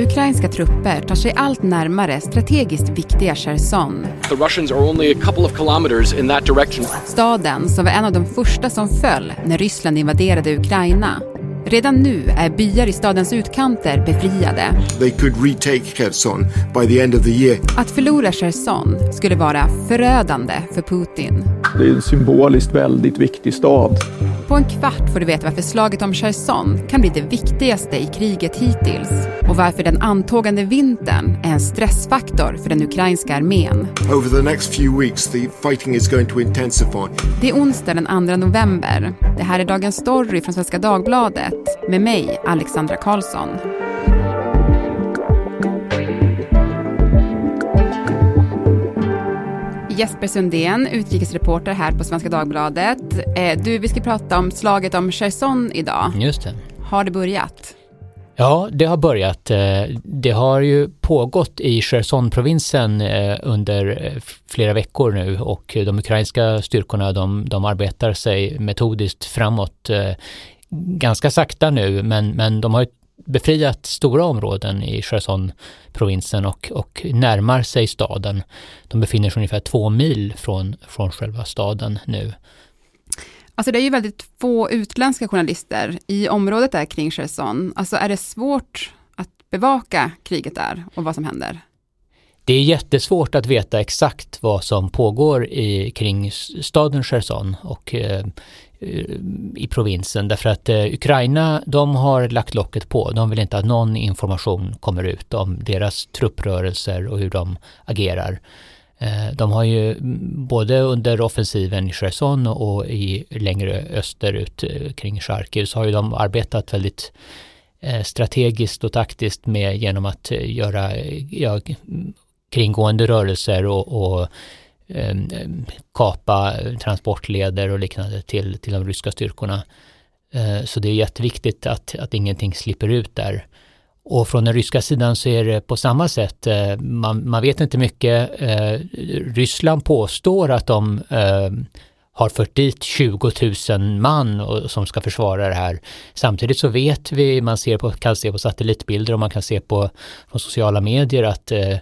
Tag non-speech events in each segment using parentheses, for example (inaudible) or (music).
Ukrainska trupper tar sig allt närmare strategiskt viktiga Cherson. The Russians are only a couple of kilometers in that direction. Staden som var en av de första som föll när Ryssland invaderade Ukraina. Redan nu är byar i stadens utkanter befriade. They could retake Kherson by the end of the year. Att förlora Cherson skulle vara förödande för Putin. Det är en symboliskt väldigt viktig stad. På en kvart får du veta varför slaget om Cherson kan bli det viktigaste i kriget hittills och varför den antågande vintern är en stressfaktor för den ukrainska armén. Over the next few weeks, the fighting is going to intensify. Det är onsdag den 2 november. Det här är Dagens Story från Svenska Dagbladet med mig, Alexandra Karlsson. Jesper Sundén, utrikesreporter här på Svenska Dagbladet. Eh, Du, vi ska prata om slaget om Cherson idag. Just det. Har det börjat? Ja, det har börjat. Eh, Det har ju pågått i Cherson-provinsen eh, under flera veckor nu och de ukrainska styrkorna de, de arbetar sig metodiskt framåt ganska sakta nu men, men de har ju befriat stora områden i Cherson-provinsen och, och närmar sig staden. De befinner sig ungefär två mil från, från själva staden nu. Alltså det är ju väldigt få utländska journalister i området där kring Cherson. Alltså är det svårt att bevaka kriget där och vad som händer? Det är jättesvårt att veta exakt vad som pågår i, kring staden Cherson och eh, i provinsen därför att eh, Ukraina, de har lagt locket på. De vill inte att någon information kommer ut om deras trupprörelser och hur de agerar. Eh, De har ju mm, både under offensiven i Cherson och i längre österut eh, kring Charkiv så har ju de arbetat väldigt eh, strategiskt och taktiskt med genom att eh, göra ja, kringgående rörelser och, och Eh, kapa transportleder och liknande till, till de ryska styrkorna. Eh, så det är jätteviktigt att, att ingenting slipper ut där. Och från den ryska sidan så är det på samma sätt, eh, man, man vet inte mycket. Ryssland påstår att de har fört dit 20 000 man och, som ska försvara det här. Samtidigt så vet vi, man ser på, kan se på satellitbilder och man kan se på, på sociala medier att eh,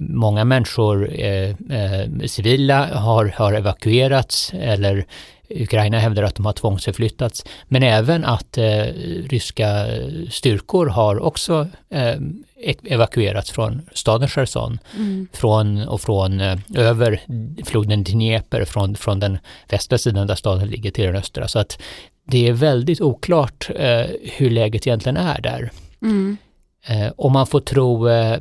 många människor, eh, eh, civila, har, har evakuerats eller Ukraina hävdar att de har tvångsförflyttats, men även att eh, ryska styrkor har också eh, evakuerats från staden Cherson från, och från eh, över floden Dnepr, från, från den västra sidan där staden ligger till den östra. Så att det är väldigt oklart eh, hur läget egentligen är där. Eh, om man får tro eh,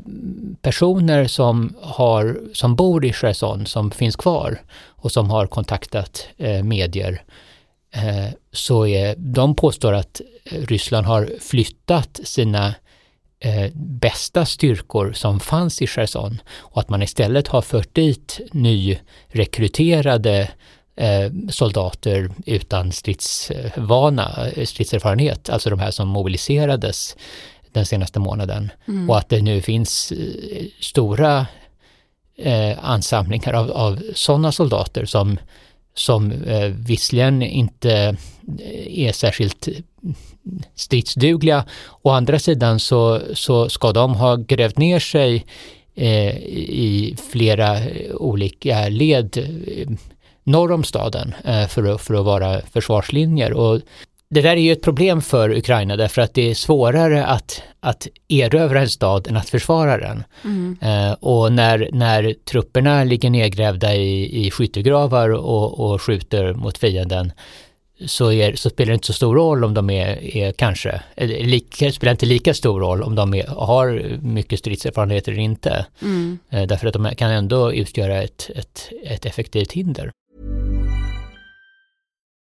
personer som, har, som bor i Cherson, som finns kvar och som har kontaktat eh, medier, eh, så är, de påstår att eh, Ryssland har flyttat sina eh, bästa styrkor som fanns i Cherson och att man istället har fört dit nyrekryterade eh, soldater utan stridsvana, eh, stridserfarenhet, alltså de här som mobiliserades den senaste månaden. Och att det nu finns eh, stora eh, ansamlingar av, av sådana soldater som, som eh, visserligen inte eh, är särskilt stridsdugliga. Å andra sidan så, så ska de ha grävt ner sig eh, i flera eh, olika led eh, norr om staden eh, för, att, för att vara försvarslinjer. Och det där är ju ett problem för Ukraina därför att det är svårare att, att erövra en stad än att försvara den. Eh, och när, när trupperna ligger nedgrävda i, i skyttegravar och, och skjuter mot fienden så, är, så spelar det inte så stor roll om de är, är kanske, lika, spelar inte lika stor roll om de är, har mycket stridserfarenhet eller inte. Eh, därför att de kan ändå utgöra ett, ett, ett effektivt hinder.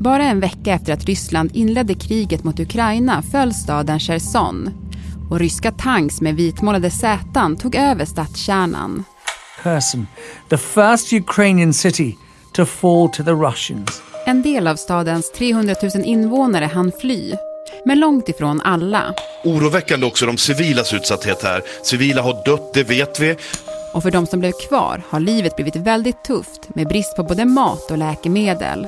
Bara en vecka efter att Ryssland inledde kriget mot Ukraina föll staden Cherson och ryska tanks med vitmålade säten tog över stadskärnan. Kherson, the first Ukrainian city to fall to the Russians. En del av stadens 300 000 invånare hann fly, men långt ifrån alla. Oroväckande också de civilas utsatthet här. Civila har dött, det vet vi. Och för de som blev kvar har livet blivit väldigt tufft med brist på både mat och läkemedel.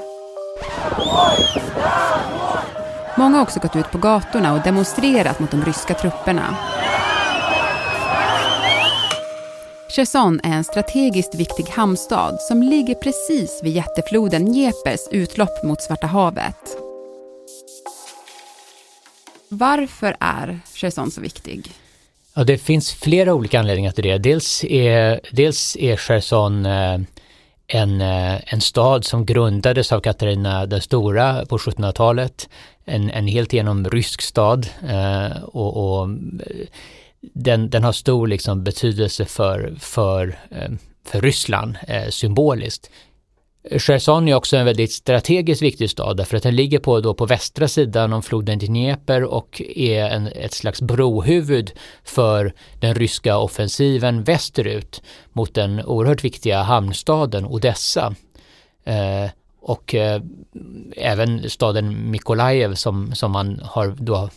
Många har också gått ut på gatorna och demonstrerat mot de ryska trupperna. Cherson är en strategiskt viktig hamnstad som ligger precis vid jättefloden Dnepers utlopp mot Svarta havet. Varför är Cherson så viktig? Ja, det finns flera olika anledningar till det. Dels är, dels är Cherson eh, en, eh, en stad som grundades av Katarina den stora på 1700-talet. En, en helt igenom rysk stad eh, och, och eh, den, den, har stor liksom betydelse för, för, eh, för Ryssland symboliskt. Cherson är också en väldigt strategiskt viktig stad därför att den ligger på, då på västra sidan om floden Dnepr och är en, ett slags brohuvud för den ryska offensiven västerut mot den oerhört viktiga hamnstaden Odessa. Eh, och eh, även staden Mykolajev som, som man har då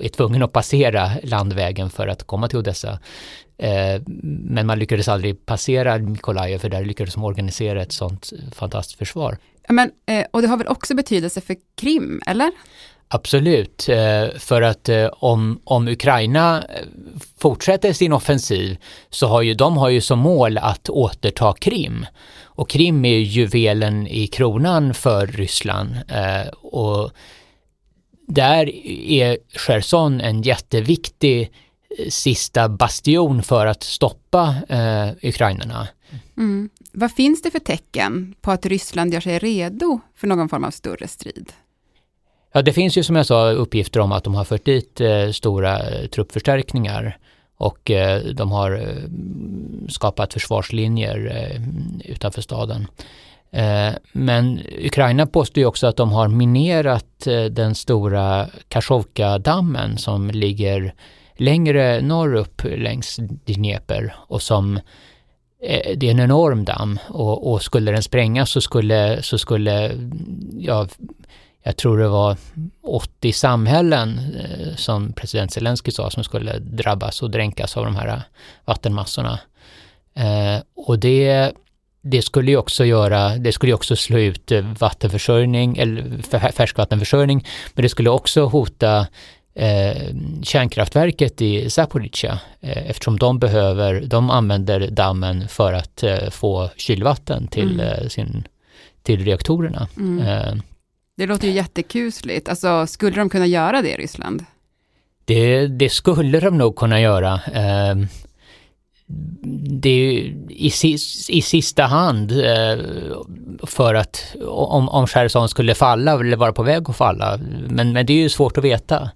är tvungen att passera landvägen för att komma till Odessa. Eh, men man lyckades aldrig passera Mykolajev för där lyckades de organisera ett sånt fantastiskt försvar. Men, eh, och det har väl också betydelse för Krim, eller? Absolut, eh, för att eh, om, om Ukraina eh, fortsätter sin offensiv så har ju de har ju som mål att återta Krim. Och Krim är juvelen i kronan för Ryssland. Och där är Cherson en jätteviktig sista bastion för att stoppa eh, ukrainarna. Mm. Vad finns det för tecken på att Ryssland gör sig redo för någon form av större strid? Ja, det finns ju som jag sa uppgifter om att de har fört dit eh, stora eh, truppförstärkningar och eh, de har eh, skapat försvarslinjer eh, utanför staden. Men Ukraina påstår ju också att de har minerat den stora Kachovka-dammen som ligger längre norrupp längs Dnepr och som det är en enorm damm och, och, skulle den sprängas så skulle, så skulle ja, jag tror det var 80 samhällen eh, som president Zelensky sa som skulle drabbas och dränkas av de här vattenmassorna. Eh, och det, det skulle ju också göra, det skulle ju också slå ut vattenförsörjning, eller färskvattenförsörjning, men det skulle också hota eh, kärnkraftverket i Zaporizjzja eh, eftersom de behöver, de använder dammen för att eh, få kylvatten till, mm. Eh, sin, till reaktorerna. Mm. Det låter ju jättekusligt. Alltså, skulle de kunna göra det i Ryssland? Det, det skulle de nog kunna göra. Ehm, det i, i sista hand eh, för att om, om Cherson skulle falla eller vara på väg att falla. Men, men det är ju svårt att veta.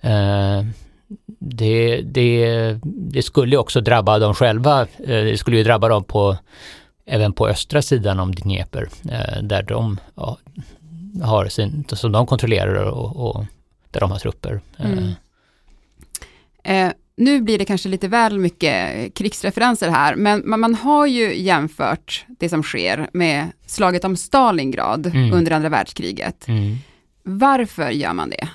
Ehm, det, det, det skulle också drabba dem själva. Eh, det skulle ju drabba dem på även på östra sidan om Dnepr, eh, där de ja, har sin, som de kontrollerar och, och där de har trupper. Mm. Eh, nu blir det kanske lite väl mycket krigsreferenser här, men man, man har ju jämfört det som sker med slaget om Stalingrad mm. under andra världskriget. Mm. Varför gör man det?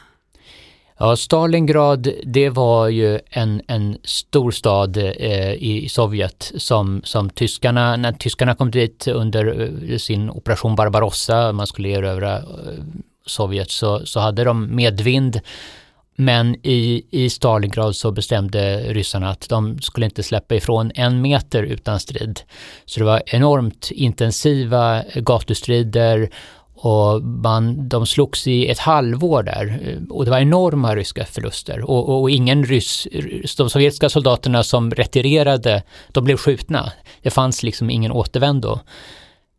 Ja, Stalingrad, det var ju en, en stor stad eh, i Sovjet som, som tyskarna, när tyskarna kom dit under eh, sin operation Barbarossa, man skulle erövra eh, Sovjet, så, så hade de medvind. Men i, i Stalingrad så bestämde ryssarna att de skulle inte släppa ifrån en meter utan strid. Så det var enormt intensiva gatustrider och man, de slogs i ett halvår där eh, och det var enorma ryska förluster. Och, och, och, ingen ryss, de sovjetiska soldaterna som retirerade, de blev skjutna. Det fanns liksom ingen återvändo.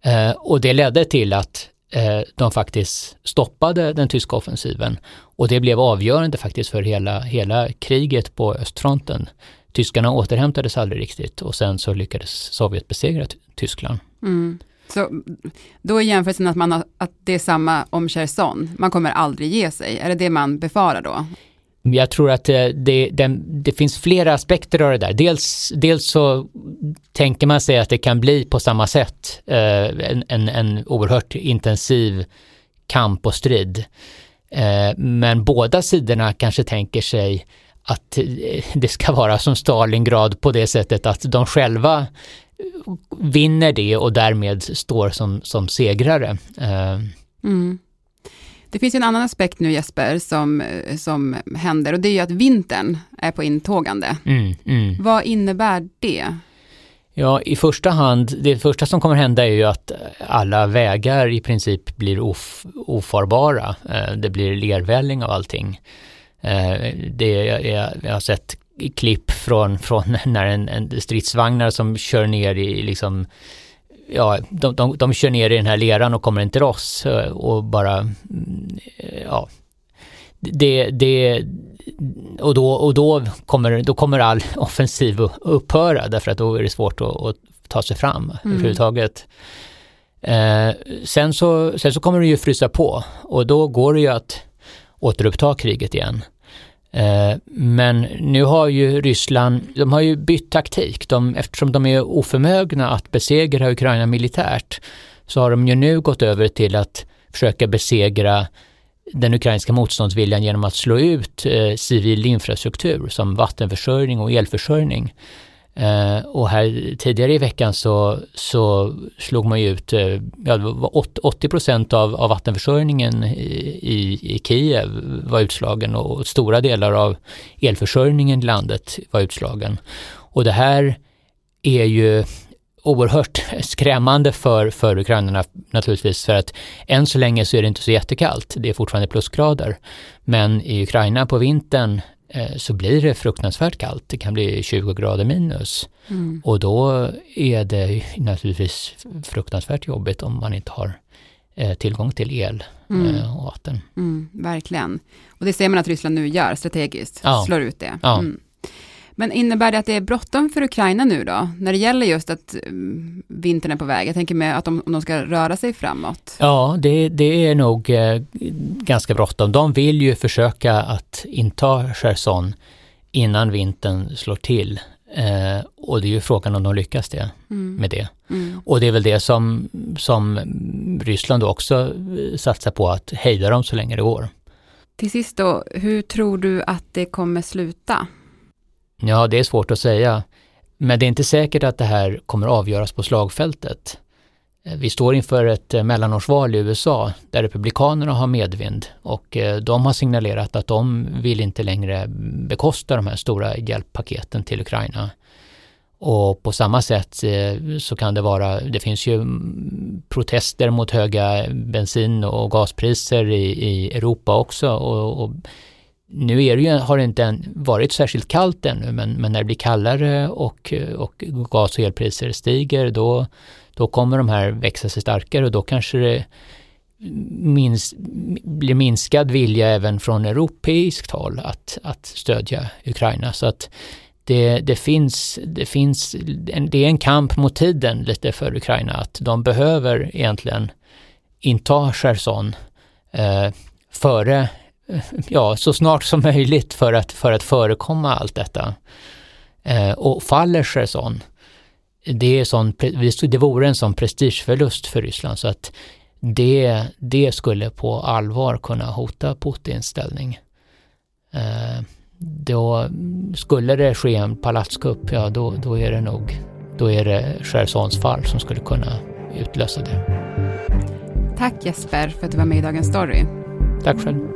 Eh, och det ledde till att eh, de faktiskt stoppade den tyska offensiven. Och det blev avgörande faktiskt för hela, hela kriget på östfronten. Tyskarna återhämtades aldrig riktigt och sen så lyckades Sovjet besegra Tyskland. Mm. Så då är jämförelsen att, man har, att det är samma om Cherson, man kommer aldrig ge sig, är det det man befarar då? Jag tror att eh, det, det, det, det, finns flera aspekter av det där. Dels, dels så tänker man sig att det kan bli på samma sätt eh, en, en, en oerhört intensiv kamp och strid. Eh, men båda sidorna kanske tänker sig att eh, det ska vara som Stalingrad på det sättet att de själva vinner det och därmed står som, som segrare. Eh, mm. Det finns en annan aspekt nu Jesper som, som händer och det är ju att vintern är på intågande. Mm, mm. Vad innebär det? Ja, i första hand, det första som kommer hända är ju att alla vägar i princip blir of, ofarbara. Eh, det blir lervälling av allting. Eh, det är, jag har sett klipp från, från (laughs) när en, en stridsvagnar som kör ner i liksom ja, de, de, de kör ner i den här leran och kommer inte loss eh, och bara, mm, ja, det, det, och då, och då, kommer, då kommer all (laughs) offensiv upphöra därför att då är det svårt att, att ta sig fram mm. överhuvudtaget. Eh, sen, så, sen så kommer det ju frysa på och då går det ju att återuppta kriget igen. Eh, men nu har ju Ryssland, de har ju bytt taktik. De, eftersom de är oförmögna att besegra Ukraina militärt så har de ju nu gått över till att försöka besegra den ukrainska motståndsviljan genom att slå ut eh, civil infrastruktur som vattenförsörjning och elförsörjning. Eh, och här tidigare i veckan så, så slog man ju ut, eh, ja, 80 procent av, av vattenförsörjningen i, i Kiev var utslagen och stora delar av elförsörjningen i landet var utslagen. Och det här är ju oerhört (laughs) skrämmande för, för ukrainarna naturligtvis för att än så länge så är det inte så jättekallt, det är fortfarande plusgrader. Men i Ukraina på vintern så blir det fruktansvärt kallt. Det kan bli 20 grader minus. Mm. Och då är det naturligtvis fruktansvärt jobbigt om man inte har eh, tillgång till el mm. Eh, och vatten. Mm, verkligen. Och det ser man att Ryssland nu gör strategiskt, ja. slår ut det. Ja. Mm. Men innebär det att det är bråttom för Ukraina nu då, när det gäller just att um, vintern är på väg? Jag tänker med att de, om de ska röra sig framåt. Ja, det, det är nog eh, ganska bråttom. De vill ju försöka att inta Cherson innan vintern slår till. Eh, och det är ju frågan om de lyckas det, mm. med det. Mm. Och det är väl det som, som Ryssland också satsar på, att hejda dem så länge det går. Till sist då, hur tror du att det kommer sluta? Ja, det är svårt att säga. Men det är inte säkert att det här kommer avgöras på slagfältet. Eh, vi står inför ett eh, mellanårsval i USA där Republikanerna har medvind och eh, de har signalerat att de vill inte längre bekosta de här stora hjälppaketen till Ukraina. Och på samma sätt så kan det vara, det finns ju mm, protester mot höga bensin och gaspriser i, i Europa också och, och nu är det ju, har det inte varit särskilt kallt ännu, men, men när det blir kallare och, och gas och elpriser stiger, då, då kommer de här växa sig starkare och då kanske det minst, blir minskad vilja även från europeiskt håll att, att stödja Ukraina. Så att det, det, finns, det, finns en, det är en kamp mot tiden lite för Ukraina, att de behöver egentligen inta Cherson eh, före ja, så snart som möjligt för att, för att förekomma allt detta. Eh, och faller Cherson, det, är sån, det vore en sån prestigeförlust för Ryssland så att det, det skulle på allvar kunna hota Putins ställning. Eh, då skulle det ske en palatskupp, ja då, då är det nog då är det Chersons fall som skulle kunna utlösa det. Tack Jesper för att du var med i Dagens Story. Tack själv.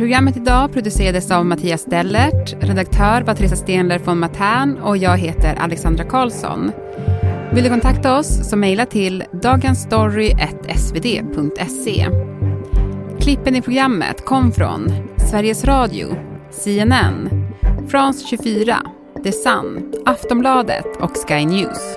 Programmet idag producerades av Mattias Dellert, redaktör var Teresa Stenler von Matern och jag heter Alexandra Karlsson. Vill du kontakta oss så mejla till dagensstory.svd.se. Klippen i programmet kom från Sveriges Radio, CNN, France 24, The Sun, Aftonbladet och Sky News.